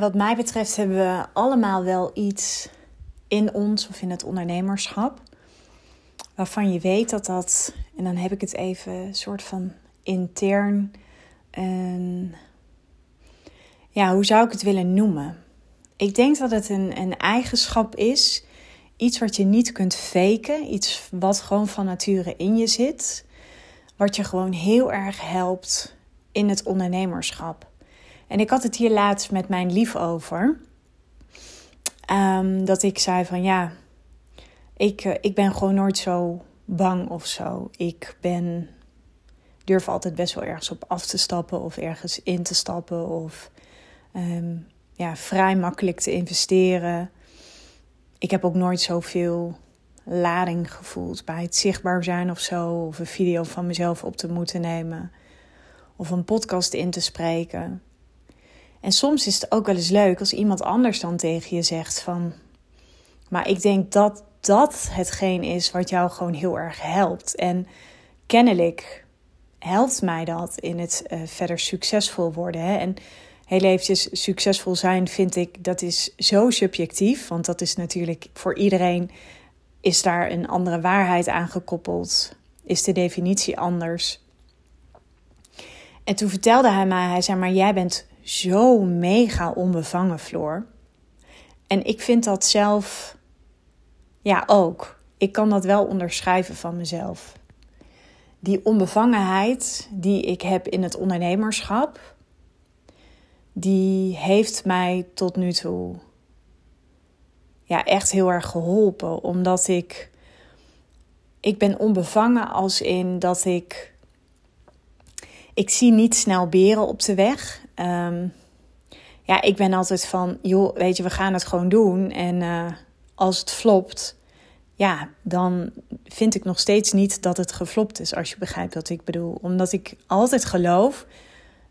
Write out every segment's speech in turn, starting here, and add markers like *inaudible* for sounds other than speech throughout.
Wat mij betreft hebben we allemaal wel iets in ons of in het ondernemerschap waarvan je weet dat dat, en dan heb ik het even soort van intern, een, ja, hoe zou ik het willen noemen? Ik denk dat het een, een eigenschap is, iets wat je niet kunt faken, iets wat gewoon van nature in je zit, wat je gewoon heel erg helpt in het ondernemerschap. En ik had het hier laatst met mijn lief over. Ehm, dat ik zei van ja, ik, eh, ik ben gewoon nooit zo bang of zo. Ik ben, durf altijd best wel ergens op af te stappen of ergens in te stappen. Of ehm, ja, vrij makkelijk te investeren. Ik heb ook nooit zoveel lading gevoeld bij het zichtbaar zijn of zo. Of een video van mezelf op te moeten nemen. Of een podcast in te spreken. En soms is het ook wel eens leuk als iemand anders dan tegen je zegt van... Maar ik denk dat dat hetgeen is wat jou gewoon heel erg helpt. En kennelijk helpt mij dat in het uh, verder succesvol worden. Hè? En heel eventjes succesvol zijn vind ik, dat is zo subjectief. Want dat is natuurlijk voor iedereen, is daar een andere waarheid aan gekoppeld. Is de definitie anders. En toen vertelde hij mij, hij zei, maar jij bent zo mega onbevangen, Floor. En ik vind dat zelf, ja ook. Ik kan dat wel onderschrijven van mezelf. Die onbevangenheid die ik heb in het ondernemerschap, die heeft mij tot nu toe ja, echt heel erg geholpen. Omdat ik, ik ben onbevangen als in dat ik ik zie niet snel beren op de weg. Um, ja, ik ben altijd van, joh, weet je, we gaan het gewoon doen. En uh, als het flopt, ja, dan vind ik nog steeds niet dat het geflopt is, als je begrijpt wat ik bedoel. Omdat ik altijd geloof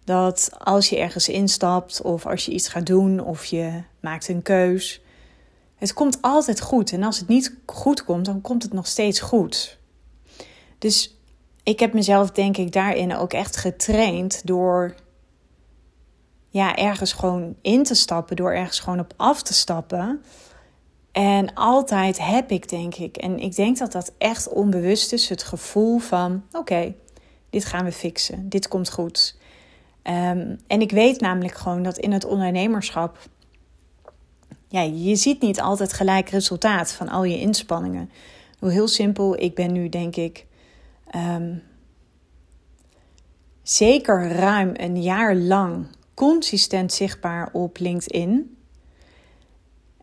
dat als je ergens instapt, of als je iets gaat doen, of je maakt een keus, het komt altijd goed. En als het niet goed komt, dan komt het nog steeds goed. Dus ik heb mezelf, denk ik, daarin ook echt getraind door ja, ergens gewoon in te stappen, door ergens gewoon op af te stappen. En altijd heb ik, denk ik, en ik denk dat dat echt onbewust is, het gevoel van: oké, dit gaan we fixen, dit komt goed. Um, en ik weet namelijk gewoon dat in het ondernemerschap, ja, je ziet niet altijd gelijk resultaat van al je inspanningen. Heel simpel, ik ben nu, denk ik, um, zeker ruim een jaar lang consistent zichtbaar op LinkedIn.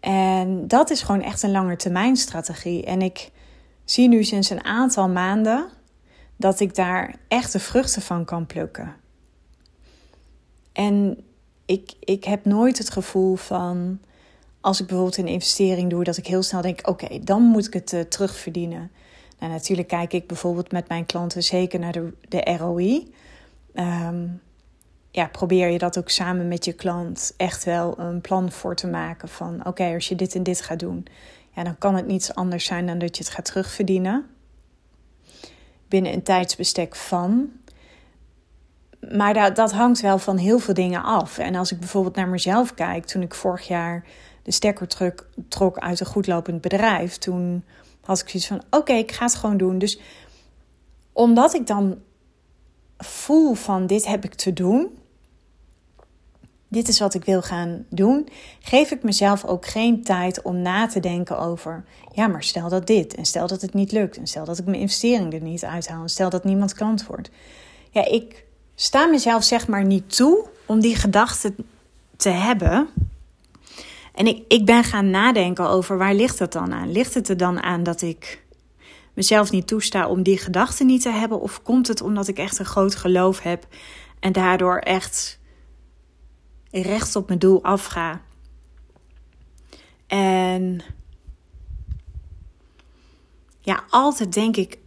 En dat is gewoon echt een langetermijnstrategie. En ik zie nu sinds een aantal maanden dat ik daar echt de vruchten van kan plukken. En ik, ik heb nooit het gevoel van, als ik bijvoorbeeld een investering doe, dat ik heel snel denk: oké, dan moet ik het uh, terugverdienen. Nou, natuurlijk kijk ik bijvoorbeeld met mijn klanten zeker naar de, de ROI. Ehm, ja, probeer je dat ook samen met je klant echt wel een plan voor te maken van oké, als je dit en dit gaat doen, ja, dan kan het niets anders zijn dan dat je het gaat terugverdienen binnen een tijdsbestek van. Maar dat, dat hangt wel van heel veel dingen af. En als ik bijvoorbeeld naar mezelf kijk, toen ik vorig jaar de stekker trok, trok uit een goedlopend bedrijf, toen had ik zoiets van: oké, ik ga het gewoon doen. Dus omdat ik dan voel van dit heb ik te doen, dit is wat ik wil gaan doen, geef ik mezelf ook geen tijd om na te denken over, ja, maar stel dat dit en stel dat het niet lukt en stel dat ik mijn investering er niet uithaal en stel dat niemand klant wordt. Ja, ik sta mezelf zeg maar niet toe om die gedachten te hebben. En ik, ik ben gaan nadenken over waar ligt het dan aan? Ligt het er dan aan dat ik mezelf niet toesta om die gedachten niet te hebben? Of komt het omdat ik echt een groot geloof heb en daardoor echt recht op mijn doel afga? En ja, altijd denk ik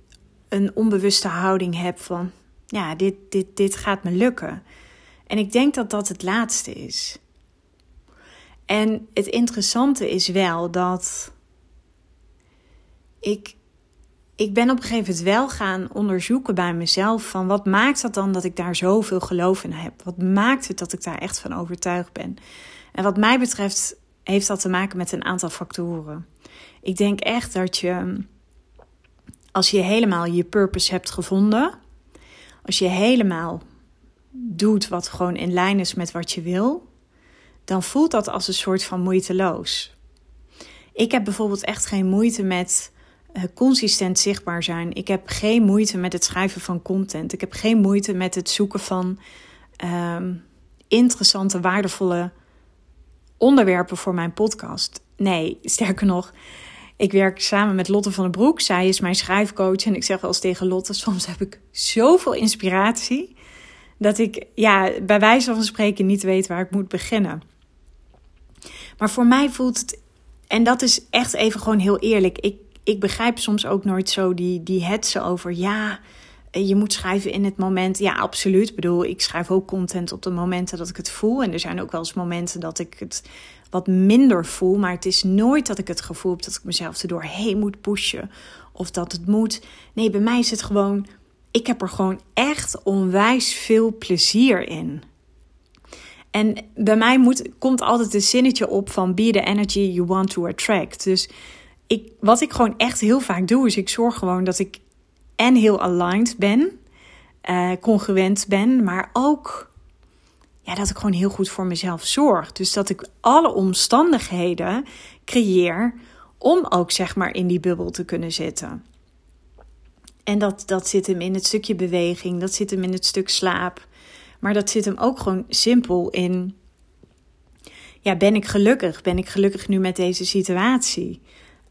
een onbewuste houding heb van, ja, dit, dit, dit gaat me lukken. En ik denk dat dat het laatste is. En het interessante is wel dat ik ik ben op een gegeven moment wel gaan onderzoeken bij mezelf van wat maakt dat dan dat ik daar zoveel geloof in heb? Wat maakt het dat ik daar echt van overtuigd ben? En wat mij betreft heeft dat te maken met een aantal factoren. Ik denk echt dat je, als je helemaal je purpose hebt gevonden, als je helemaal doet wat gewoon in lijn is met wat je wil, dan voelt dat als een soort van moeiteloos. Ik heb bijvoorbeeld echt geen moeite met consistent zichtbaar zijn. Ik heb geen moeite met het schrijven van content. Ik heb geen moeite met het zoeken van ehm, interessante, waardevolle onderwerpen voor mijn podcast. Nee, sterker nog, ik werk samen met Lotte van den Broek. Zij is mijn schrijfcoach. En ik zeg wel eens tegen Lotte: *laughs* soms heb ik zoveel inspiratie. Dat ik ja, bij wijze van spreken niet weet waar ik moet beginnen. Maar voor mij voelt het, en dat is echt even gewoon heel eerlijk. Ik, ik begrijp soms ook nooit zo die, die hetsen over ja. Je moet schrijven in het moment. Ja, absoluut. Ik bedoel, ik schrijf ook content op de momenten dat ik het voel. En er zijn ook wel eens momenten dat ik het wat minder voel. Maar het is nooit dat ik het gevoel heb dat ik mezelf er doorheen moet pushen. Of dat het moet. Nee, bij mij is het gewoon. Ik heb er gewoon echt onwijs veel plezier in. En bij mij moet, komt altijd een zinnetje op van be the energy you want to attract. Dus ik, wat ik gewoon echt heel vaak doe, is ik zorg gewoon dat ik en heel aligned ben, uh, congruent ben, maar ook ja, dat ik gewoon heel goed voor mezelf zorg. Dus dat ik alle omstandigheden creëer om ook zeg maar in die bubbel te kunnen zitten. En dat, dat zit hem in het stukje beweging, dat zit hem in het stuk slaap. Maar dat zit hem ook gewoon simpel in. Ja, ben ik gelukkig? Ben ik gelukkig nu met deze situatie?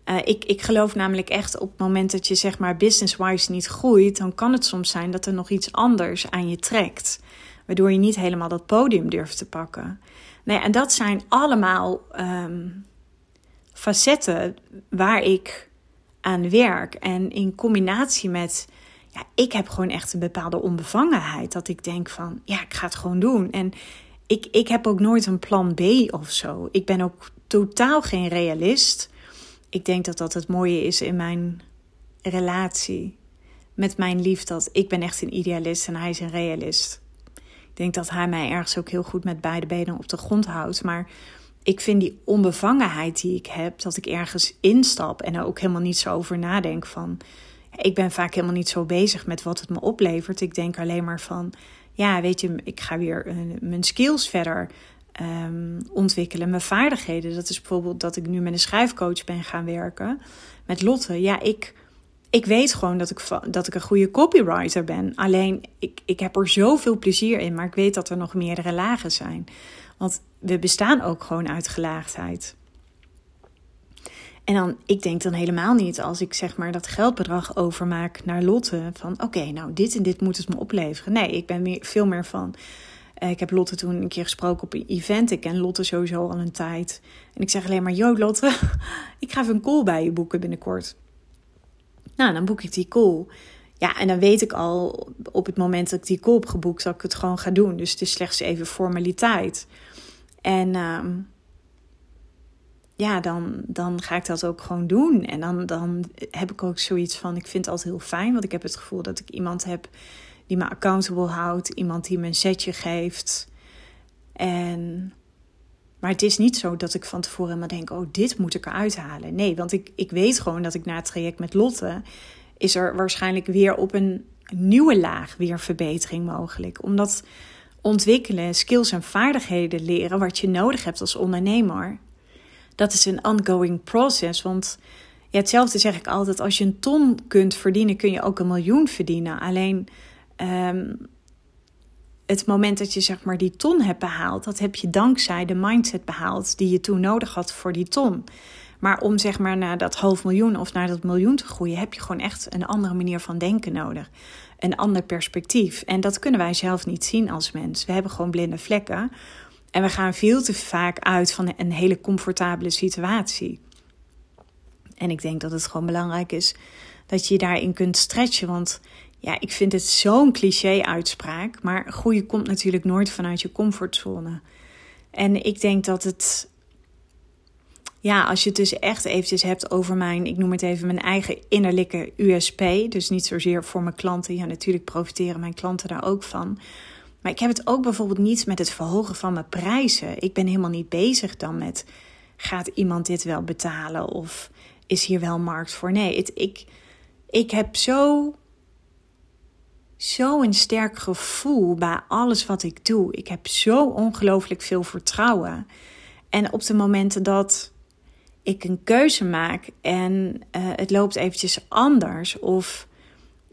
Uh, ik, ik geloof namelijk echt op het moment dat je zeg maar business-wise niet groeit, dan kan het soms zijn dat er nog iets anders aan je trekt. Waardoor je niet helemaal dat podium durft te pakken. Nee, en dat zijn allemaal um, facetten waar ik aan werk. En in combinatie met, ja, ik heb gewoon echt een bepaalde onbevangenheid. Dat ik denk van, ja, ik ga het gewoon doen. En ik, ik heb ook nooit een plan B of zo. Ik ben ook totaal geen realist. Ik denk dat dat het mooie is in mijn relatie met mijn lief. Dat ik ben echt een idealist en hij is een realist. Ik denk dat hij mij ergens ook heel goed met beide benen op de grond houdt. Maar ik vind die onbevangenheid die ik heb, dat ik ergens instap en er ook helemaal niet zo over nadenk van. Ik ben vaak helemaal niet zo bezig met wat het me oplevert. Ik denk alleen maar van, ja, weet je, ik ga weer uh, mijn skills verder um, ontwikkelen, mijn vaardigheden. Dat is bijvoorbeeld dat ik nu met een schrijfcoach ben gaan werken met Lotte. Ja, ik ik weet gewoon dat ik, dat ik een goede copywriter ben. Alleen ik, ik heb er zoveel plezier in, maar ik weet dat er nog meerdere lagen zijn. Want we bestaan ook gewoon uit gelaagdheid. En dan, ik denk dan helemaal niet als ik zeg maar dat geldbedrag overmaak naar Lotte. Van oké, nou dit en dit moet het me opleveren. Nee, ik ben meer, veel meer van. Eh, ik heb Lotte toen een keer gesproken op een event. Ik ken Lotte sowieso al een tijd. En ik zeg alleen maar: Yo, Lotte, *laughs* ik ga even een call bij je boeken binnenkort. Nou, dan boek ik die call. Ja, en dan weet ik al op het moment dat ik die call heb geboekt, dat ik het gewoon ga doen. Dus het is slechts even formaliteit. En uh, ja, dan, dan ga ik dat ook gewoon doen. En dan, dan heb ik ook zoiets van: ik vind het altijd heel fijn, want ik heb het gevoel dat ik iemand heb die me accountable houdt, iemand die me een setje geeft. En maar het is niet zo dat ik van tevoren maar denk: oh, dit moet ik eruit halen. Nee, want ik, ik weet gewoon dat ik na het traject met Lotte. is er waarschijnlijk weer op een nieuwe laag weer verbetering mogelijk. Omdat ontwikkelen, skills en vaardigheden leren wat je nodig hebt als ondernemer. Dat is een ongoing process. Want hetzelfde zeg ik altijd: als je een ton kunt verdienen, kun je ook een miljoen verdienen. Alleen. Um, het moment dat je zeg maar die ton hebt behaald, dat heb je dankzij de mindset behaald die je toen nodig had voor die ton. Maar om zeg maar naar dat half miljoen of naar dat miljoen te groeien, heb je gewoon echt een andere manier van denken nodig. Een ander perspectief. En dat kunnen wij zelf niet zien als mens. We hebben gewoon blinde vlekken. En we gaan veel te vaak uit van een hele comfortabele situatie. En ik denk dat het gewoon belangrijk is dat je je daarin kunt stretchen. Want ja, ik vind het zo'n cliché-uitspraak. Maar groeien komt natuurlijk nooit vanuit je comfortzone. En ik denk dat het. ja, als je het dus echt eventjes hebt over mijn, ik noem het even mijn eigen innerlijke USP. Dus niet zozeer voor mijn klanten. Ja, natuurlijk profiteren mijn klanten daar ook van. Maar ik heb het ook bijvoorbeeld niet met het verhogen van mijn prijzen. Ik ben helemaal niet bezig dan met, gaat iemand dit wel betalen? Of is hier wel markt voor? Nee, ik, ik heb zo, zo een sterk gevoel bij alles wat ik doe. Ik heb zo ongelooflijk veel vertrouwen. En op de momenten dat ik een keuze maak en uh, het loopt eventjes anders of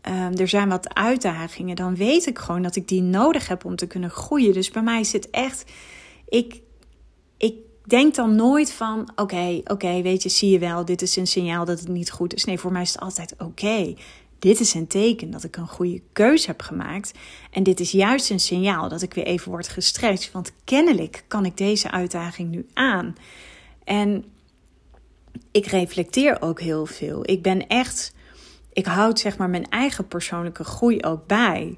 um, er zijn wat uitdagingen, dan weet ik gewoon dat ik die nodig heb om te kunnen groeien. Dus bij mij is het echt, ik, ik denk dan nooit van, oké, oké, weet je, zie je wel, dit is een signaal dat het niet goed is. Nee, voor mij is het altijd oké. Dit is een teken dat ik een goede keuze heb gemaakt. En dit is juist een signaal dat ik weer even word gestrest. Want kennelijk kan ik deze uitdaging nu aan. En ik reflecteer ook heel veel. Ik ben echt, ik houd zeg maar mijn eigen persoonlijke groei ook bij.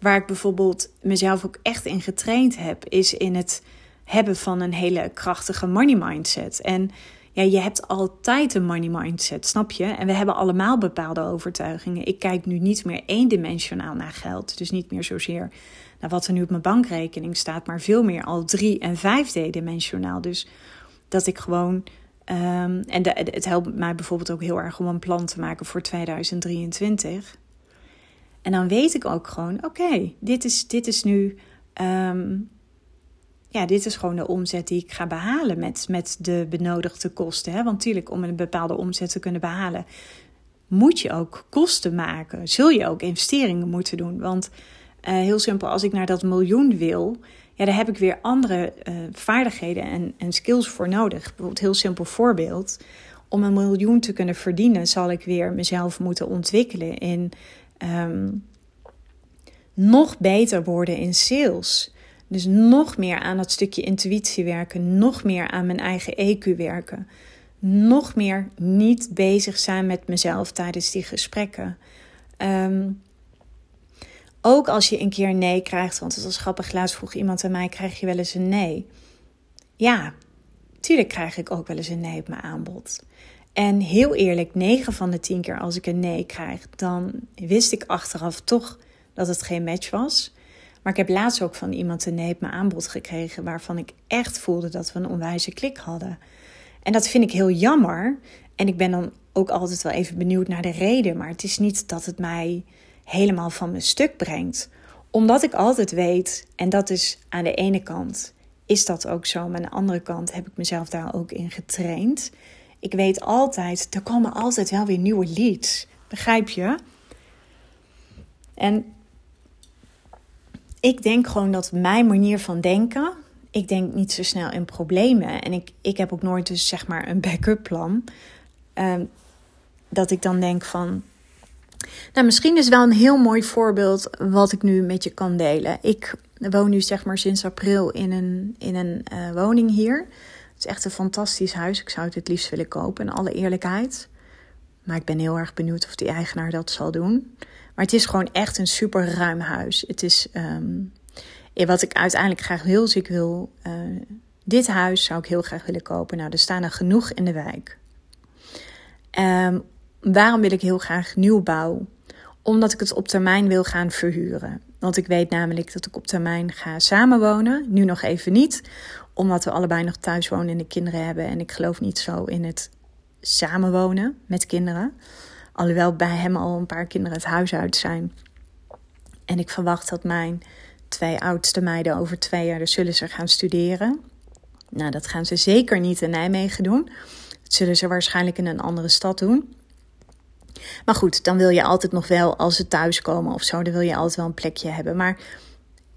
Waar ik bijvoorbeeld mezelf ook echt in getraind heb, is in het hebben van een hele krachtige money mindset. En ja, je hebt altijd een money mindset, snap je? En we hebben allemaal bepaalde overtuigingen. Ik kijk nu niet meer eendimensionaal naar geld. Dus niet meer zozeer naar wat er nu op mijn bankrekening staat, maar veel meer al drie- en vijfdimensionaal. Dus dat ik gewoon Um, en het helpt mij bijvoorbeeld ook heel erg om een plan te maken voor 2023. En dan weet ik ook gewoon: oké, dit, is, dit is nu. Um, ja, dit is gewoon de omzet die ik ga behalen met, met de benodigde kosten. Hè? Want natuurlijk, om een bepaalde omzet te kunnen behalen, moet je ook kosten maken. Zul je ook investeringen moeten doen. Want uh, heel simpel, als ik naar dat miljoen wil, ja, daar heb ik weer andere uh, vaardigheden en, en skills voor nodig. Bijvoorbeeld, heel simpel voorbeeld. Om een miljoen te kunnen verdienen, zal ik weer mezelf moeten ontwikkelen in um, nog beter worden in sales. Dus nog meer aan dat stukje intuïtie werken, nog meer aan mijn eigen EQ werken, nog meer niet bezig zijn met mezelf tijdens die gesprekken. Um, ook als je een keer nee krijgt, want het was grappig, laatst vroeg iemand aan mij, krijg je wel eens een nee? Ja, tuurlijk krijg ik ook wel eens een nee op mijn aanbod. En heel eerlijk, 9 van de 10 keer als ik een nee krijg, dan wist ik achteraf toch dat het geen match was. Maar ik heb laatst ook van iemand een nee op mijn aanbod gekregen, waarvan ik echt voelde dat we een onwijze klik hadden. En dat vind ik heel jammer. En ik ben dan ook altijd wel even benieuwd naar de reden. Maar het is niet dat het mij helemaal van mijn stuk brengt. Omdat ik altijd weet, en dat is aan de ene kant, is dat ook zo. Maar aan de andere kant heb ik mezelf daar ook in getraind. Ik weet altijd, er komen altijd wel weer nieuwe leads. Begrijp je? En ik denk gewoon dat mijn manier van denken. Ik denk niet zo snel in problemen. En ik, ik heb ook nooit dus zeg maar een backup plan. Ehm, dat ik dan denk van nou, misschien is wel een heel mooi voorbeeld wat ik nu met je kan delen. Ik woon nu zeg maar sinds april in een, in een uh, woning hier. Het is echt een fantastisch huis. Ik zou het het liefst willen kopen, in alle eerlijkheid. Maar ik ben heel erg benieuwd of die eigenaar dat zal doen. Maar het is gewoon echt een super ruim huis. Het is um, wat ik uiteindelijk graag wil. Dus ik wil uh, dit huis zou ik heel graag willen kopen. Nou, er staan er genoeg in de wijk. Um, Waarom wil ik heel graag nieuwbouw? Omdat ik het op termijn wil gaan verhuren. Want ik weet namelijk dat ik op termijn ga samenwonen. Nu nog even niet, omdat we allebei nog thuis wonen en de kinderen hebben. En ik geloof niet zo in het samenwonen met kinderen. Alhoewel bij hem al een paar kinderen het huis uit zijn. En ik verwacht dat mijn twee oudste meiden over twee jaar, dus zullen ze gaan studeren. Nou, dat gaan ze zeker niet in Nijmegen doen. Dat zullen ze waarschijnlijk in een andere stad doen. Maar goed, dan wil je altijd nog wel, als ze thuiskomen of zo, dan wil je altijd wel een plekje hebben. Maar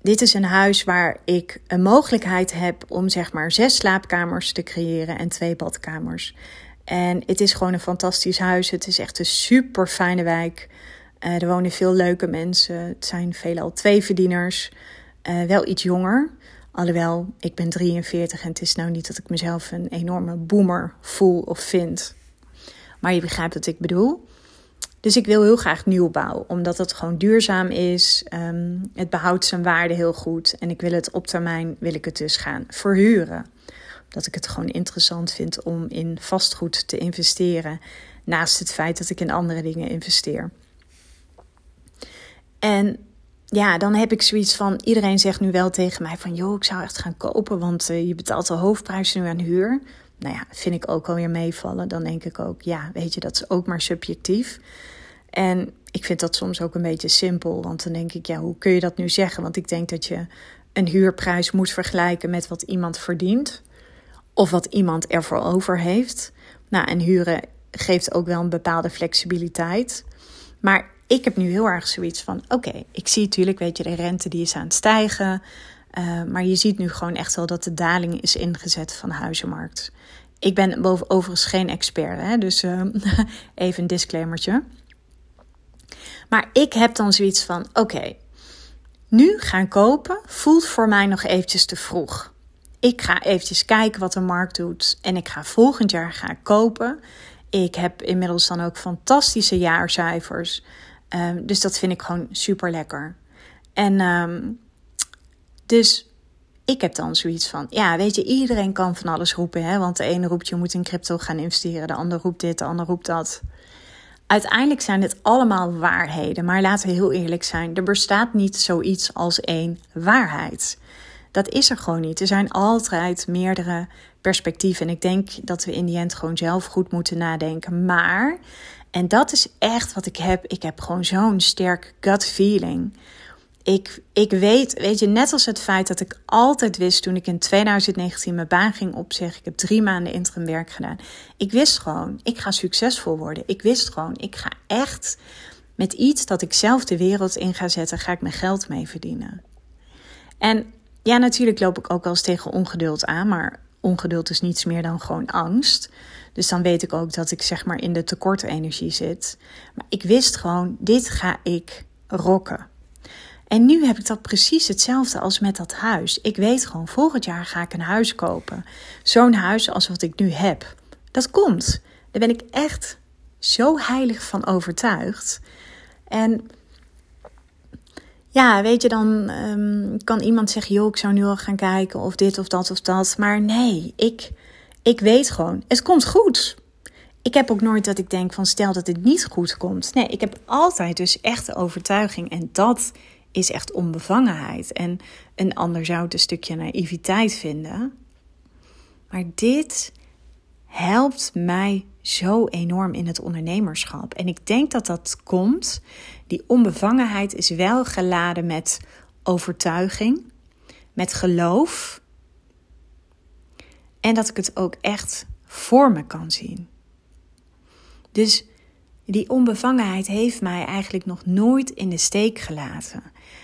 dit is een huis waar ik een mogelijkheid heb om zeg maar zes slaapkamers te creëren en twee badkamers. En het is gewoon een fantastisch huis. Het is echt een super fijne wijk. Uh, er wonen veel leuke mensen. Het zijn veelal twee verdieners. Uh, wel iets jonger. Alhoewel, ik ben 43 en het is nou niet dat ik mezelf een enorme boomer voel of vind. Maar je begrijpt wat ik bedoel. Dus ik wil heel graag nieuwbouw, omdat het gewoon duurzaam is. Um, het behoudt zijn waarde heel goed. En ik wil het op termijn, wil ik het dus gaan verhuren. Dat ik het gewoon interessant vind om in vastgoed te investeren. Naast het feit dat ik in andere dingen investeer. En ja, dan heb ik zoiets van: iedereen zegt nu wel tegen mij van, joh, ik zou echt gaan kopen, want uh, je betaalt de hoofdprijs nu aan huur. Nou ja, vind ik ook alweer meevallen. Dan denk ik ook, ja, weet je, dat is ook maar subjectief. En ik vind dat soms ook een beetje simpel, want dan denk ik, ja, hoe kun je dat nu zeggen? Want ik denk dat je een huurprijs moet vergelijken met wat iemand verdient of wat iemand ervoor over heeft. Nou, en huren geeft ook wel een bepaalde flexibiliteit. Maar ik heb nu heel erg zoiets van: oké, ik zie natuurlijk, weet je, de rente die is aan het stijgen. Uh, maar je ziet nu gewoon echt wel dat de daling is ingezet van de huizenmarkt. Ik ben boven, overigens geen expert, hè, dus uh, *laughs* even een disclaimertje. Maar ik heb dan zoiets van: oké, nu gaan kopen voelt voor mij nog eventjes te vroeg. Ik ga eventjes kijken wat de markt doet en ik ga volgend jaar gaan kopen. Ik heb inmiddels dan ook fantastische jaarcijfers. Um, dus dat vind ik gewoon super lekker. En um, dus ik heb dan zoiets van: ja, weet je, iedereen kan van alles roepen. Hè? Want de ene roept je moet in crypto gaan investeren, de ander roept dit, de ander roept dat. Uiteindelijk zijn het allemaal waarheden. Maar laten we heel eerlijk zijn: er bestaat niet zoiets als één waarheid. Dat is er gewoon niet. Er zijn altijd meerdere perspectieven. En ik denk dat we in die end gewoon zelf goed moeten nadenken. Maar, en dat is echt wat ik heb. Ik heb gewoon zo'n sterk gut feeling. Ik, ik weet, weet je, net als het feit dat ik altijd wist toen ik in 2019 mijn baan ging opzeggen. Ik heb drie maanden interim werk gedaan. Ik wist gewoon, ik ga succesvol worden. Ik wist gewoon, ik ga echt met iets dat ik zelf de wereld in ga zetten, ga ik mijn geld mee verdienen. En ja, natuurlijk loop ik ook wel eens tegen ongeduld aan, maar ongeduld is niets meer dan gewoon angst. Dus dan weet ik ook dat ik zeg maar in de tekortenergie zit. Maar ik wist gewoon, dit ga ik rocken. En nu heb ik dat precies hetzelfde als met dat huis. Ik weet gewoon, volgend jaar ga ik een huis kopen. Zo'n huis als wat ik nu heb. Dat komt. Daar ben ik echt zo heilig van overtuigd. En ja, weet je, dan um, kan iemand zeggen: joh, ik zou nu al gaan kijken of dit of dat of dat. Maar nee, ik, ik weet gewoon, het komt goed. Ik heb ook nooit dat ik denk van stel dat het niet goed komt. Nee, ik heb altijd dus echt de overtuiging. En dat is echt onbevangenheid. En een ander zou het een stukje naïviteit vinden. Maar dit helpt mij zo enorm in het ondernemerschap. En ik denk dat dat komt. Die onbevangenheid is wel geladen met overtuiging, met geloof. En dat ik het ook echt voor me kan zien. Dus die onbevangenheid heeft mij eigenlijk nog nooit in de steek gelaten.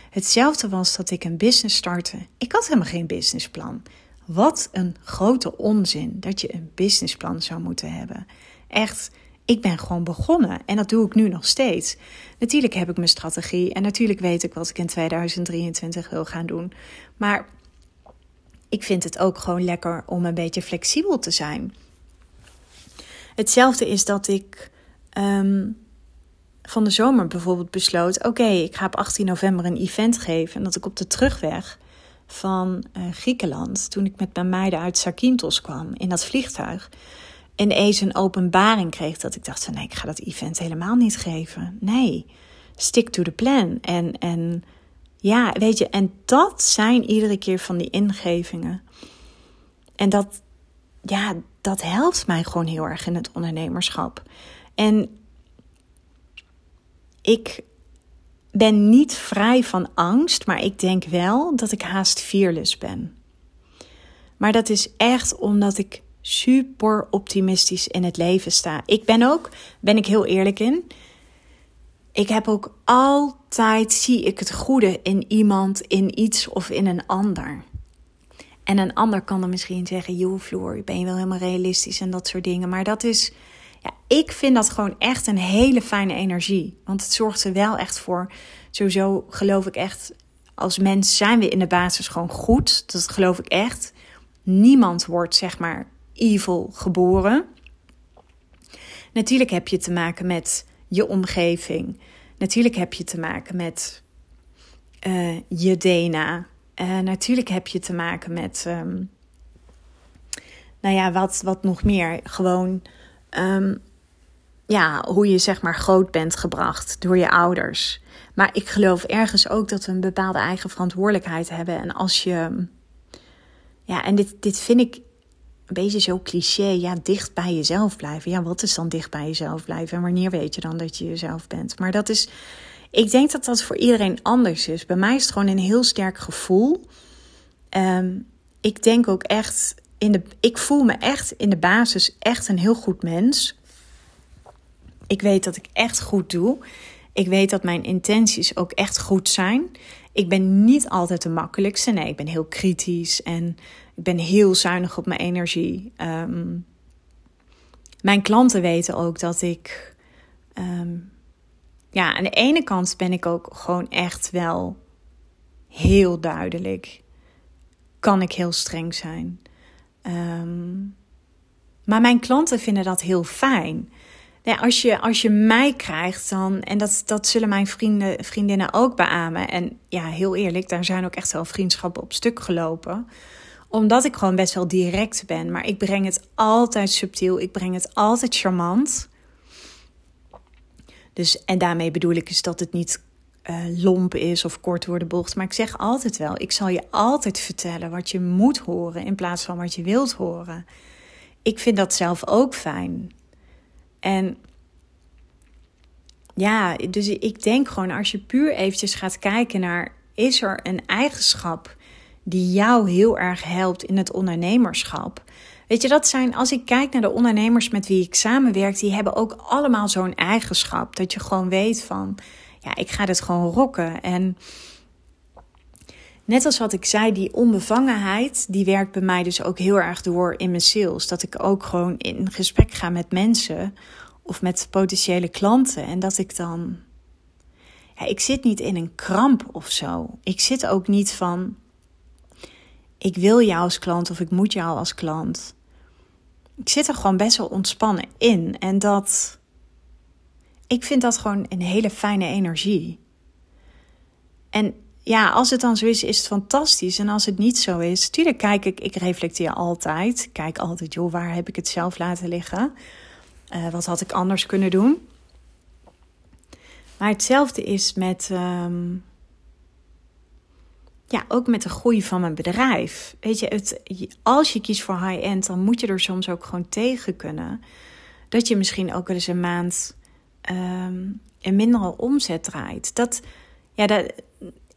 Hetzelfde was dat ik een business startte. Ik had helemaal geen businessplan. Wat een grote onzin dat je een businessplan zou moeten hebben. Echt, ik ben gewoon begonnen en dat doe ik nu nog steeds. Natuurlijk heb ik mijn strategie en natuurlijk weet ik wat ik in 2023 wil gaan doen. Maar ik vind het ook gewoon lekker om een beetje flexibel te zijn. Hetzelfde is dat ik um, van de zomer bijvoorbeeld besloot: oké, ik ga op 18 november een event geven. En dat ik op de terugweg van uh, Griekenland, toen ik met mijn meiden uit Zakynthos kwam in dat vliegtuig, ineens een openbaring kreeg dat ik dacht: nee, ik ga dat event helemaal niet geven. Nee, stick to the plan. En, en ja, weet je, en dat zijn iedere keer van die ingevingen. En dat, ja, dat helpt mij gewoon heel erg in het ondernemerschap. En ik ben niet vrij van angst, maar ik denk wel dat ik haast fearless ben. Maar dat is echt omdat ik super optimistisch in het leven sta. Ik ben ook, ben ik heel eerlijk in, ik heb ook altijd, zie ik het goede in iemand, in iets of in een ander. En een ander kan dan misschien zeggen, joh Floor, ben je wel helemaal realistisch en dat soort dingen. Maar dat is, ja, ik vind dat gewoon echt een hele fijne energie. Want het zorgt er wel echt voor. Sowieso geloof ik echt, als mens zijn we in de basis gewoon goed. Dat geloof ik echt. Niemand wordt zeg maar evil geboren. Natuurlijk heb je te maken met je omgeving. Natuurlijk heb je te maken met uh, je DNA. Uh, natuurlijk heb je te maken met um, nou ja, wat, wat nog meer? Gewoon ehm, ja, hoe je zeg maar groot bent gebracht door je ouders. Maar ik geloof ergens ook dat we een bepaalde eigen verantwoordelijkheid hebben. En als je. Ja, en dit, dit vind ik een beetje zo cliché. Ja, dicht bij jezelf blijven. Ja, wat is dan dicht bij jezelf blijven? En wanneer weet je dan dat je jezelf bent? Maar dat is. Ik denk dat dat voor iedereen anders is. Bij mij is het gewoon een heel sterk gevoel. Um, ik denk ook echt. In de, ik voel me echt in de basis echt een heel goed mens. Ik weet dat ik echt goed doe. Ik weet dat mijn intenties ook echt goed zijn. Ik ben niet altijd de makkelijkste. Nee, ik ben heel kritisch en ik ben heel zuinig op mijn energie. Ehm, mijn klanten weten ook dat ik. Ehm, ja, aan de ene kant ben ik ook gewoon echt wel heel duidelijk. Kan ik heel streng zijn. Ehm, maar mijn klanten vinden dat heel fijn ja, als, je, als je mij krijgt, dan, en dat, dat zullen mijn vrienden, vriendinnen ook beamen. En ja, heel eerlijk, daar zijn ook echt wel vriendschappen op stuk gelopen. Omdat ik gewoon best wel direct ben. Maar ik breng het altijd subtiel, ik breng het altijd charmant. Dus, en daarmee bedoel ik dus dat het niet uh, lomp is of kort door de bocht. Maar ik zeg altijd wel, ik zal je altijd vertellen wat je moet horen in plaats van wat je wilt horen. Ik vind dat zelf ook fijn. En ja, dus ik denk gewoon als je puur eventjes gaat kijken naar... is er een eigenschap die jou heel erg helpt in het ondernemerschap... Weet je, dat zijn, als ik kijk naar de ondernemers met wie ik samenwerk, die hebben ook allemaal zo'n eigenschap. Dat je gewoon weet van, ja, ik ga dit gewoon rocken. En net als wat ik zei, die onbevangenheid, die werkt bij mij dus ook heel erg door in mijn sales. Dat ik ook gewoon in gesprek ga met mensen of met potentiële klanten. En dat ik dan. Ja, ik zit niet in een kramp of zo. Ik zit ook niet van. Ik wil jou als klant of ik moet jou als klant. Ik zit er gewoon best wel ontspannen in. En dat. Ik vind dat gewoon een hele fijne energie. En ja, als het dan zo is, is het fantastisch. En als het niet zo is, natuurlijk kijk ik, ik reflecteer altijd. Kijk altijd, joh, waar heb ik het zelf laten liggen? Uh, wat had ik anders kunnen doen? Maar hetzelfde is met, um, ja, ook met de groei van mijn bedrijf. Weet je, het, als je kiest voor high-end, dan moet je er soms ook gewoon tegen kunnen. Dat je misschien ook wel eens een maand um, een mindere omzet draait. Dat, ja, dat,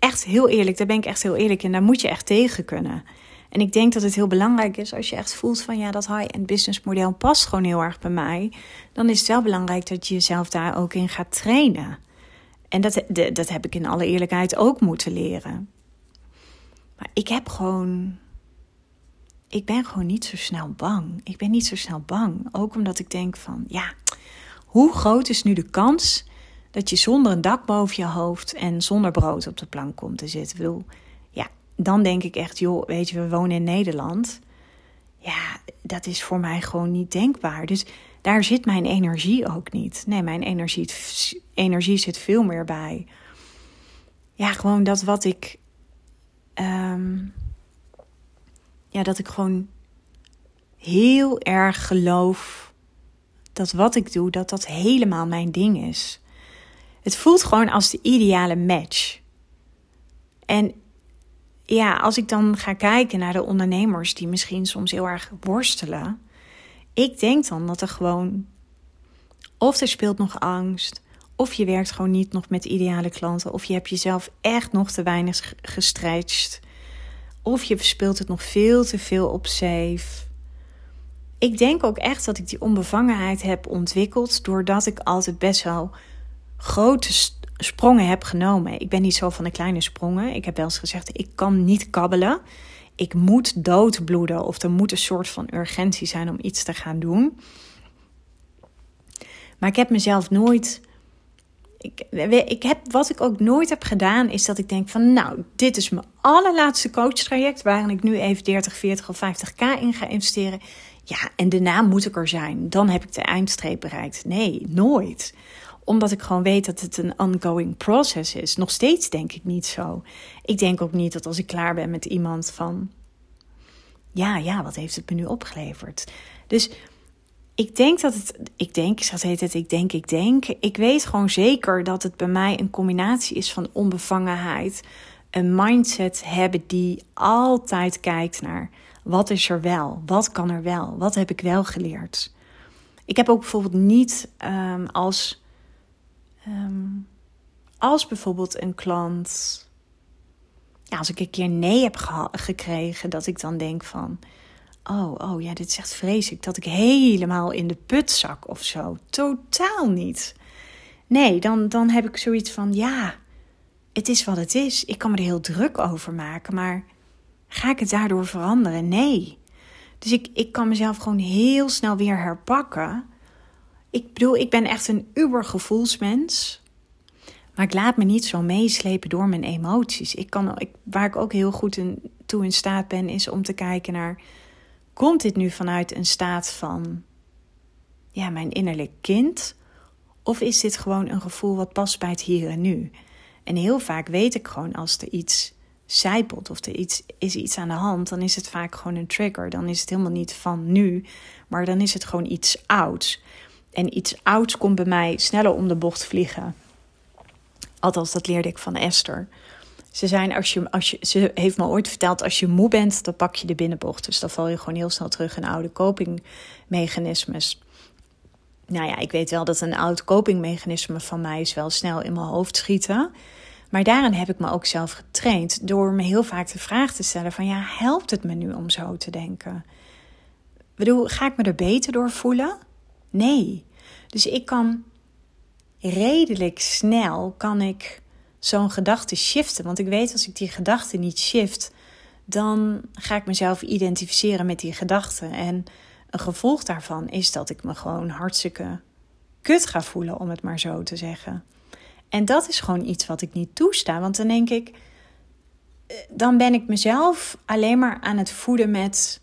echt heel eerlijk, daar ben ik echt heel eerlijk in. Daar moet je echt tegen kunnen. En ik denk dat het heel belangrijk is als je echt voelt van ja, dat high-end business model past gewoon heel erg bij mij. Dan is het wel belangrijk dat je jezelf daar ook in gaat trainen. En dat, dat heb ik in alle eerlijkheid ook moeten leren. Maar ik heb gewoon. Ik ben gewoon niet zo snel bang. Ik ben niet zo snel bang. Ook omdat ik denk van ja, hoe groot is nu de kans dat je zonder een dak boven je hoofd en zonder brood op de plank komt te zitten? Ik bedoel, ja, dan denk ik echt, joh, weet je, we wonen in Nederland. Ja, dat is voor mij gewoon niet denkbaar. Dus daar zit mijn energie ook niet. Nee, mijn energie, energie zit veel meer bij. Ja, gewoon dat wat ik. Ehm, ja, dat ik gewoon heel erg geloof dat wat ik doe, dat dat helemaal mijn ding is. Het voelt gewoon als de ideale match. En ja, als ik dan ga kijken naar de ondernemers die misschien soms heel erg worstelen. Ik denk dan dat er gewoon. Of er speelt nog angst. Of je werkt gewoon niet nog met ideale klanten. Of je hebt jezelf echt nog te weinig gestretched. Of je speelt het nog veel te veel op safe. Ik denk ook echt dat ik die onbevangenheid heb ontwikkeld. Doordat ik altijd best wel grote sprongen heb genomen. Ik ben niet zo van de kleine sprongen. Ik heb wel eens gezegd: ik kan niet kabbelen. Ik moet doodbloeden of er moet een soort van urgentie zijn om iets te gaan doen. Maar ik heb mezelf nooit. Ik, ik heb, wat ik ook nooit heb gedaan, is dat ik denk van, nou, dit is mijn allerlaatste coachtraject, waarin ik nu even 30, 40 of 50k in ga investeren. Ja, en daarna moet ik er zijn. Dan heb ik de eindstreep bereikt. Nee, nooit omdat ik gewoon weet dat het een ongoing process is. Nog steeds denk ik niet zo. Ik denk ook niet dat als ik klaar ben met iemand van. ja, ja, wat heeft het me nu opgeleverd? Dus ik denk dat het, ik denk, ik zeg het, ik denk, ik denk. Ik weet gewoon zeker dat het bij mij een combinatie is van onbevangenheid, een mindset hebben die altijd kijkt naar wat is er wel, wat kan er wel, wat heb ik wel geleerd. Ik heb ook bijvoorbeeld niet um, als, um, als bijvoorbeeld een klant, ja, als ik een keer nee heb gekregen, dat ik dan denk van, oh, oh ja, dit echt vreselijk, dat ik helemaal in de put zak of zo. Totaal niet. Nee, dan, dan heb ik zoiets van, ja, het is wat het is. Ik kan me er heel druk over maken, maar ga ik het daardoor veranderen? Nee. Dus ik, ik kan mezelf gewoon heel snel weer herpakken. Ik bedoel, ik ben echt een ubergevoelsmens. Maar ik laat me niet zo meeslepen door mijn emoties. Ik kan, ik, waar ik ook heel goed in, toe in staat ben, is om te kijken naar: komt dit nu vanuit een staat van ja, mijn innerlijk kind? Of is dit gewoon een gevoel wat past bij het hier en nu? En heel vaak weet ik gewoon als er iets zijpelt of er iets, is iets aan de hand, dan is het vaak gewoon een trigger. Dan is het helemaal niet van nu, maar dan is het gewoon iets ouds. En iets ouds komt bij mij sneller om de bocht vliegen. Althans, dat leerde ik van Esther. Ze, zijn als je, als je, ze heeft me ooit verteld, als je moe bent, dan pak je de binnenbocht. Dus dan val je gewoon heel snel terug in oude copingmechanismes. Nou ja, ik weet wel dat een oud copingmechanisme van mij is wel snel in mijn hoofd schieten. Maar daarin heb ik me ook zelf getraind door me heel vaak de vraag te stellen van ja, helpt het me nu om zo te denken? Bedoel, ga ik me er beter door voelen? Nee. Dus ik kan redelijk snel kan ik zo'n gedachte shiften. Want ik weet als ik die gedachte niet shift, dan ga ik mezelf identificeren met die gedachte. En een gevolg daarvan is dat ik me gewoon hartstikke kut ga voelen, om het maar zo te zeggen. En dat is gewoon iets wat ik niet toesta. Want dan denk ik, eh, dan ben ik mezelf alleen maar aan het voeden met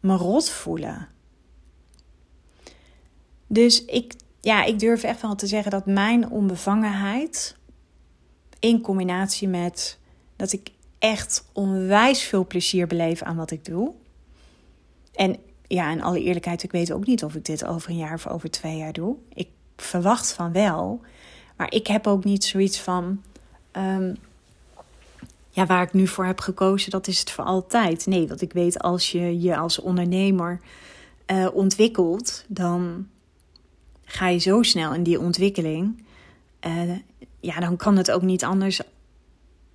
me rot voelen. Dus ik, ja, ik durf echt wel te zeggen dat mijn onbevangenheid, in combinatie met dat ik echt onwijs veel plezier beleef aan wat ik doe. En ja, in alle eerlijkheid, ik weet ook niet of ik dit over een jaar of over twee jaar doe. Ik verwacht van wel. Maar ik heb ook niet zoiets van. Ehm, ja, waar ik nu voor heb gekozen, dat is het voor altijd. Nee, want ik weet als je je als ondernemer uh, ontwikkelt, dan ga je zo snel in die ontwikkeling. Uh, ja, dan kan het ook niet anders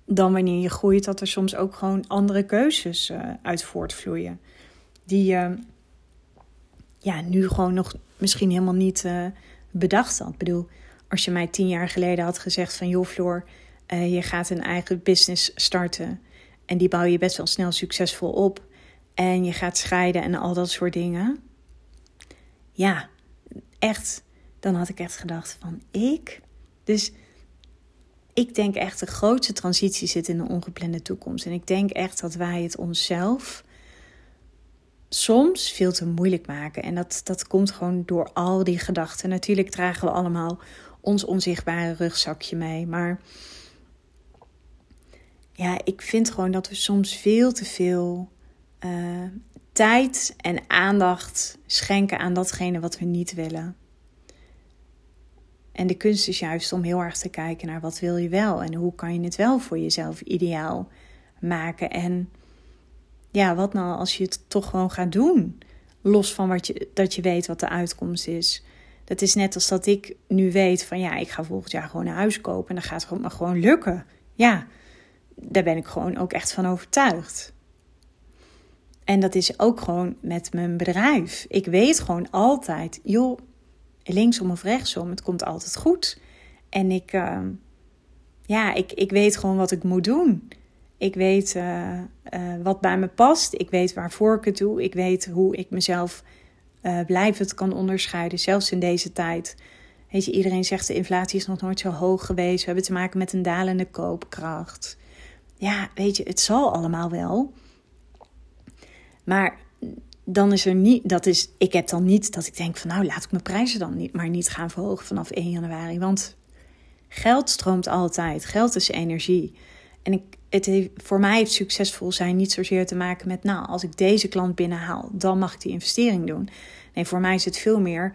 dan wanneer je groeit, dat er soms ook gewoon andere keuzes uh, uit voortvloeien. Die je ja, nu gewoon nog misschien helemaal niet bedacht had. Ik bedoel, als je mij tien jaar geleden had gezegd van joh Floor, je gaat een eigen business starten en die bouw je best wel snel succesvol op en je gaat scheiden en al dat soort dingen. Ja, echt, dan had ik echt gedacht van ik. Dus ik denk echt de grootste transitie zit in de ongeplande toekomst. En ik denk echt dat wij het onszelf soms veel te moeilijk maken. En dat, dat komt gewoon door al die gedachten. Natuurlijk dragen we allemaal ons onzichtbare rugzakje mee. Maar ja, ik vind gewoon dat we soms veel te veel uh, tijd en aandacht schenken aan datgene wat we niet willen. En de kunst is juist om heel erg te kijken naar wat wil je wel en hoe kan je het wel voor jezelf ideaal maken. En ja, wat nou als je het toch gewoon gaat doen? Los van wat je, dat je weet wat de uitkomst is. Dat is net als dat ik nu weet van ja, ik ga volgend jaar gewoon een huis kopen en dan gaat het me gewoon lukken. Ja, daar ben ik gewoon ook echt van overtuigd. En dat is ook gewoon met mijn bedrijf. Ik weet gewoon altijd, joh, linksom of rechtsom, het komt altijd goed. En ik, uh, ja, ik, ik weet gewoon wat ik moet doen. Ik weet uh, uh, wat bij me past. Ik weet waarvoor ik het doe. Ik weet hoe ik mezelf uh, blijvend kan onderscheiden, zelfs in deze tijd. Weet je, iedereen zegt de inflatie is nog nooit zo hoog geweest. We hebben te maken met een dalende koopkracht. Ja, weet je, het zal allemaal wel. Maar dan is er niet, dat is, ik heb dan niet dat ik denk van nou laat ik mijn prijzen dan niet, maar niet gaan verhogen vanaf 1 januari. Want geld stroomt altijd, geld is energie. En ik, het heeft, voor mij heeft succesvol zijn niet zozeer te maken met, nou, als ik deze klant binnenhaal, dan mag ik die investering doen. Nee, voor mij is het veel meer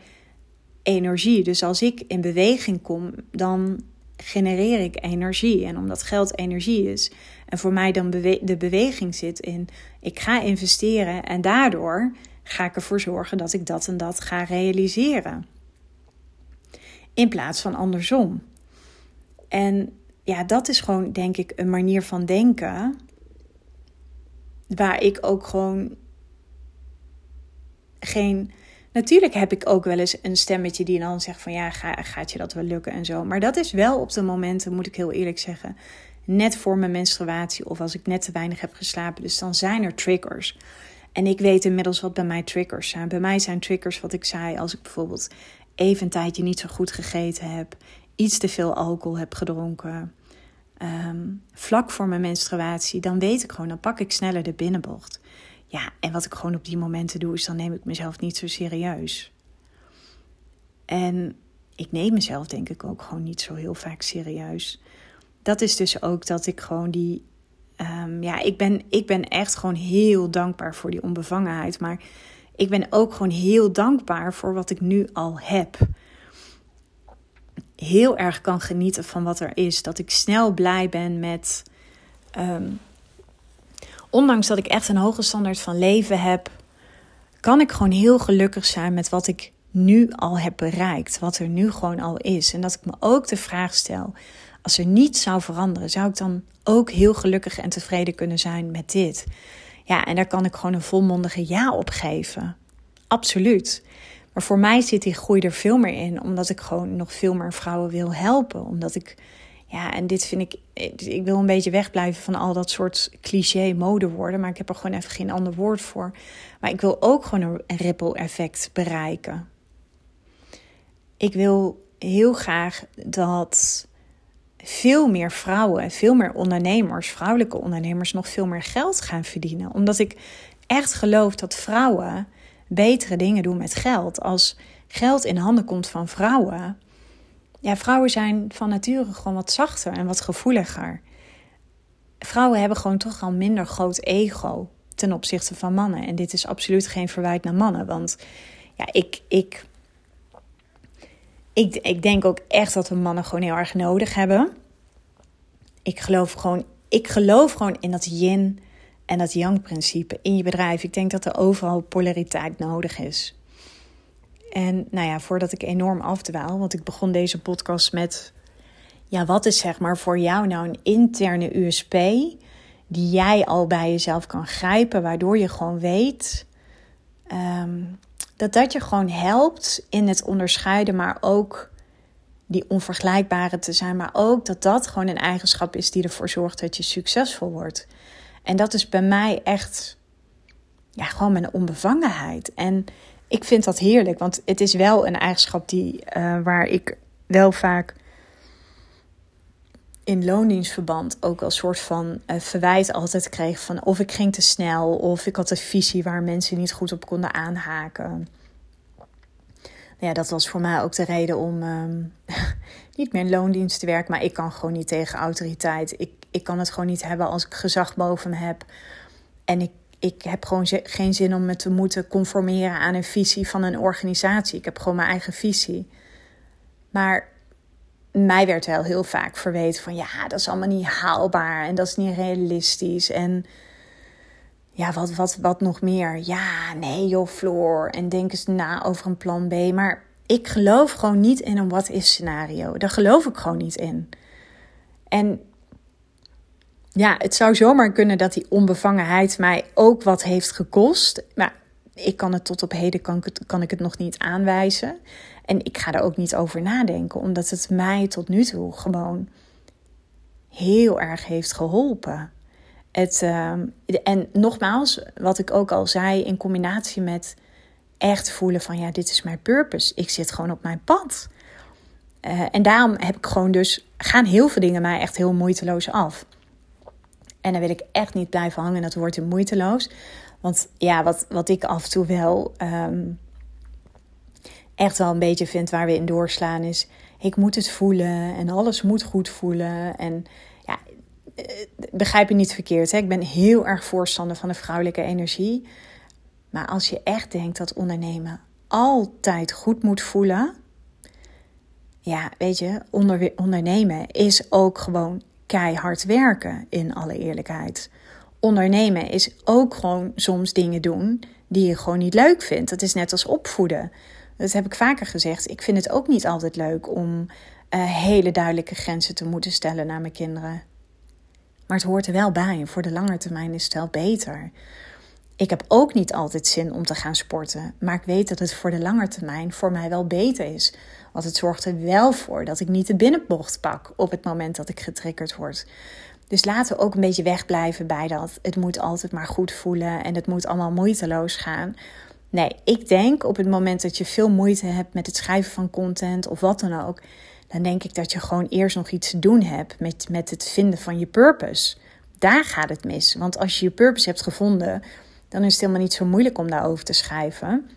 energie. Dus als ik in beweging kom, dan genereer ik energie. En omdat geld energie is, en voor mij dan de beweging zit in, ik ga investeren en daardoor ga ik ervoor zorgen dat ik dat en dat ga realiseren. In plaats van andersom. En ja, dat is gewoon, denk ik, een manier van denken. Waar ik ook gewoon geen. Natuurlijk heb ik ook wel eens een stemmetje die dan zegt van ja, ga, gaat je dat wel lukken en zo. Maar dat is wel op de momenten, moet ik heel eerlijk zeggen, net voor mijn menstruatie of als ik net te weinig heb geslapen. Dus dan zijn er triggers. En ik weet inmiddels wat bij mij triggers zijn. Bij mij zijn triggers wat ik zei als ik bijvoorbeeld even een tijdje niet zo goed gegeten heb, iets te veel alcohol heb gedronken, Ehm, vlak voor mijn menstruatie, dan weet ik gewoon, dan pak ik sneller de binnenbocht. Ja, en wat ik gewoon op die momenten doe, is dan neem ik mezelf niet zo serieus. En ik neem mezelf denk ik ook gewoon niet zo heel vaak serieus. Dat is dus ook dat ik gewoon die. Um, ja, ik ben, ik ben echt gewoon heel dankbaar voor die onbevangenheid. Maar ik ben ook gewoon heel dankbaar voor wat ik nu al heb heel erg kan genieten van wat er is. Dat ik snel blij ben met. Ehm, ondanks dat ik echt een hoge standaard van leven heb, kan ik gewoon heel gelukkig zijn met wat ik nu al heb bereikt. Wat er nu gewoon al is. En dat ik me ook de vraag stel: als er niets zou veranderen, zou ik dan ook heel gelukkig en tevreden kunnen zijn met dit? Ja, en daar kan ik gewoon een volmondige ja op geven. Absoluut. Maar voor mij zit die groei er veel meer in, omdat ik gewoon nog veel meer vrouwen wil helpen. Omdat ik, ja, en dit vind ik, ik wil een beetje wegblijven van al dat soort cliché modewoorden, maar ik heb er gewoon even geen ander woord voor. Maar ik wil ook gewoon een ripple effect bereiken. Ik wil heel graag dat veel meer vrouwen, veel meer ondernemers, vrouwelijke ondernemers, nog veel meer geld gaan verdienen. Omdat ik echt geloof dat vrouwen betere dingen doen met geld. Als geld in handen komt van vrouwen. Ja, vrouwen zijn van nature gewoon wat zachter en wat gevoeliger. Vrouwen hebben gewoon toch al minder groot ego ten opzichte van mannen. En dit is absoluut geen verwijt naar mannen. Want ja, ik, ik, ik, ik denk ook echt dat we mannen gewoon heel erg nodig hebben. Ik geloof gewoon, ik geloof gewoon in dat yin en dat yang-principe in je bedrijf. Ik denk dat er overal polariteit nodig is. En nou ja, voordat ik enorm afdwaal, want ik begon deze podcast met: ja, wat is zeg maar voor jou nou een interne USP die jij al bij jezelf kan grijpen, waardoor je gewoon weet ehm, dat dat je gewoon helpt in het onderscheiden, maar ook die onvergelijkbare te zijn, maar ook dat dat gewoon een eigenschap is die ervoor zorgt dat je succesvol wordt. En dat is bij mij echt ja, gewoon mijn onbevangenheid. En ik vind dat heerlijk, want het is wel een eigenschap die, uh, waar ik wel vaak in loondienstverband ook als soort van uh, verwijt altijd kreeg van of ik ging te snel of ik had een visie waar mensen niet goed op konden aanhaken. Ja, dat was voor mij ook de reden om um, *laughs* niet meer in loondienst te werken, maar ik kan gewoon niet tegen autoriteit. Ik ik kan het gewoon niet hebben als ik gezag boven me heb. En ik, ik heb gewoon geen zin om me te moeten conformeren aan een visie van een organisatie. Ik heb gewoon mijn eigen visie. Maar mij werd wel heel vaak verweten van ja, dat is allemaal niet haalbaar en dat is niet realistisch. En ja, wat, wat, wat nog meer? Ja, nee joh, Floor. En denk eens na over een plan B. Maar ik geloof gewoon niet in een what-if scenario. Daar geloof ik gewoon niet in. En ja, het zou zomaar kunnen dat die onbevangenheid mij ook wat heeft gekost. Maar ik kan het tot op heden kan ik het, kan ik het nog niet aanwijzen. En ik ga er ook niet over nadenken, omdat het mij tot nu toe gewoon heel erg heeft geholpen. Het, uh, en nogmaals, wat ik ook al zei, in combinatie met echt voelen van ja, dit is mijn purpose. Ik zit gewoon op mijn pad. Uh, en daarom heb ik gewoon dus, gaan heel veel dingen mij echt heel moeiteloos af. En dan wil ik echt niet blijven hangen. Dat wordt moeiteloos. Want ja, wat, wat ik af en toe wel ehm, echt wel een beetje vind waar we in doorslaan is... ik moet het voelen en alles moet goed voelen. En ja, begrijp je niet verkeerd. Hè? Ik ben heel erg voorstander van de vrouwelijke energie. Maar als je echt denkt dat ondernemen altijd goed moet voelen. Ja, weet je, onder, ondernemen is ook gewoon keihard werken, in alle eerlijkheid. Ondernemen is ook gewoon soms dingen doen die je gewoon niet leuk vindt. Dat is net als opvoeden. Dat heb ik vaker gezegd. Ik vind het ook niet altijd leuk om uh, hele duidelijke grenzen te moeten stellen naar mijn kinderen. Maar het hoort er wel bij. Voor de lange termijn is het wel beter. Ik heb ook niet altijd zin om te gaan sporten. Maar ik weet dat het voor de lange termijn voor mij wel beter is. Want het zorgt er wel voor dat ik niet de binnenbocht pak op het moment dat ik getriggerd word. Dus laten we ook een beetje wegblijven bij dat. Het moet altijd maar goed voelen en het moet allemaal moeiteloos gaan. Nee, ik denk op het moment dat je veel moeite hebt met het schrijven van content of wat dan ook, dan denk ik dat je gewoon eerst nog iets te doen hebt met, met het vinden van je purpose. Daar gaat het mis. Want als je je purpose hebt gevonden, dan is het helemaal niet zo moeilijk om daarover te schrijven.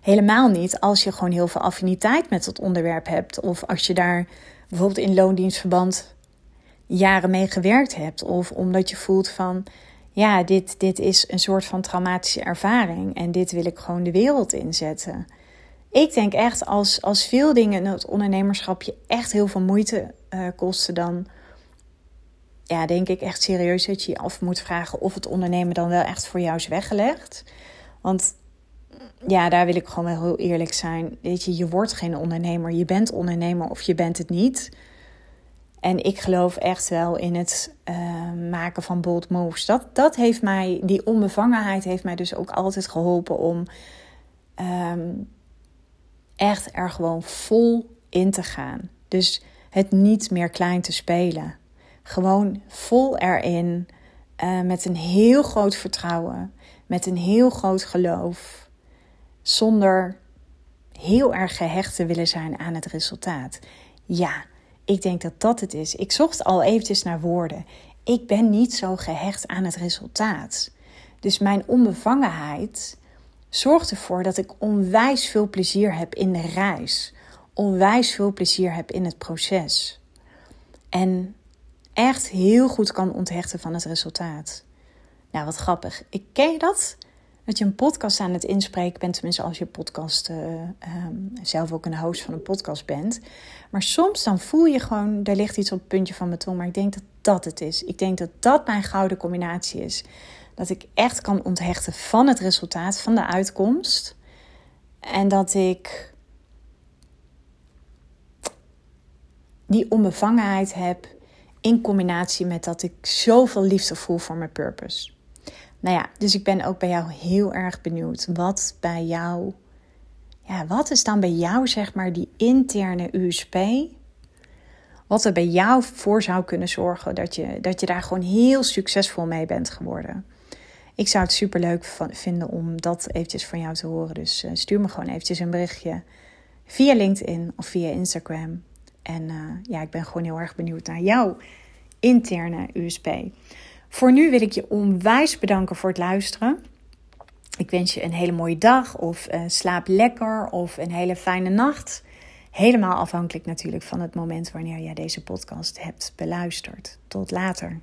Helemaal niet als je gewoon heel veel affiniteit met dat onderwerp hebt. Of als je daar bijvoorbeeld in loondienstverband jaren mee gewerkt hebt. Of omdat je voelt van, ja, dit, dit is een soort van traumatische ervaring. En dit wil ik gewoon de wereld inzetten. Ik denk echt, als, als veel dingen in het ondernemerschap je echt heel veel moeite uh, kosten, dan ja, denk ik echt serieus dat je je af moet vragen of het ondernemen dan wel echt voor jou is weggelegd. Want ja, daar wil ik gewoon wel heel eerlijk zijn. Weet je, je wordt geen ondernemer. Je bent ondernemer of je bent het niet. En ik geloof echt wel in het uh, maken van bold moves. Dat, dat heeft mij, die onbevangenheid heeft mij dus ook altijd geholpen om um, echt er gewoon vol in te gaan. Dus het niet meer klein te spelen. Gewoon vol erin, uh, met een heel groot vertrouwen, met een heel groot geloof, zonder heel erg gehecht te willen zijn aan het resultaat. Ja, ik denk dat dat het is. Ik zocht al eventjes naar woorden. Ik ben niet zo gehecht aan het resultaat. Dus mijn onbevangenheid zorgt ervoor dat ik onwijs veel plezier heb in de reis. Onwijs veel plezier heb in het proces. En echt heel goed kan onthechten van het resultaat. Nou, wat grappig. Ik ken je dat? Dat je een podcast aan het inspreken bent, tenminste als je podcast uh, um, zelf ook een host van een podcast bent. Maar soms dan voel je gewoon, er ligt iets op het puntje van mijn tong. Maar ik denk dat dat het is. Ik denk dat dat mijn gouden combinatie is. Dat ik echt kan onthechten van het resultaat, van de uitkomst. En dat ik die onbevangenheid heb in combinatie met dat ik zoveel liefde voel voor mijn purpose. Nou ja, dus ik ben ook bij jou heel erg benieuwd wat bij jou, ja, wat is dan bij jou zeg maar die interne USP? Wat er bij jou voor zou kunnen zorgen dat je, dat je daar gewoon heel succesvol mee bent geworden. Ik zou het super leuk vinden om dat eventjes van jou te horen. Dus uh, stuur me gewoon eventjes een berichtje via LinkedIn of via Instagram. En uh, ja, ik ben gewoon heel erg benieuwd naar jouw interne USP. Voor nu wil ik je onwijs bedanken voor het luisteren. Ik wens je een hele mooie dag of uh, slaap lekker of een hele fijne nacht. Helemaal afhankelijk natuurlijk van het moment wanneer jij deze podcast hebt beluisterd. Tot later.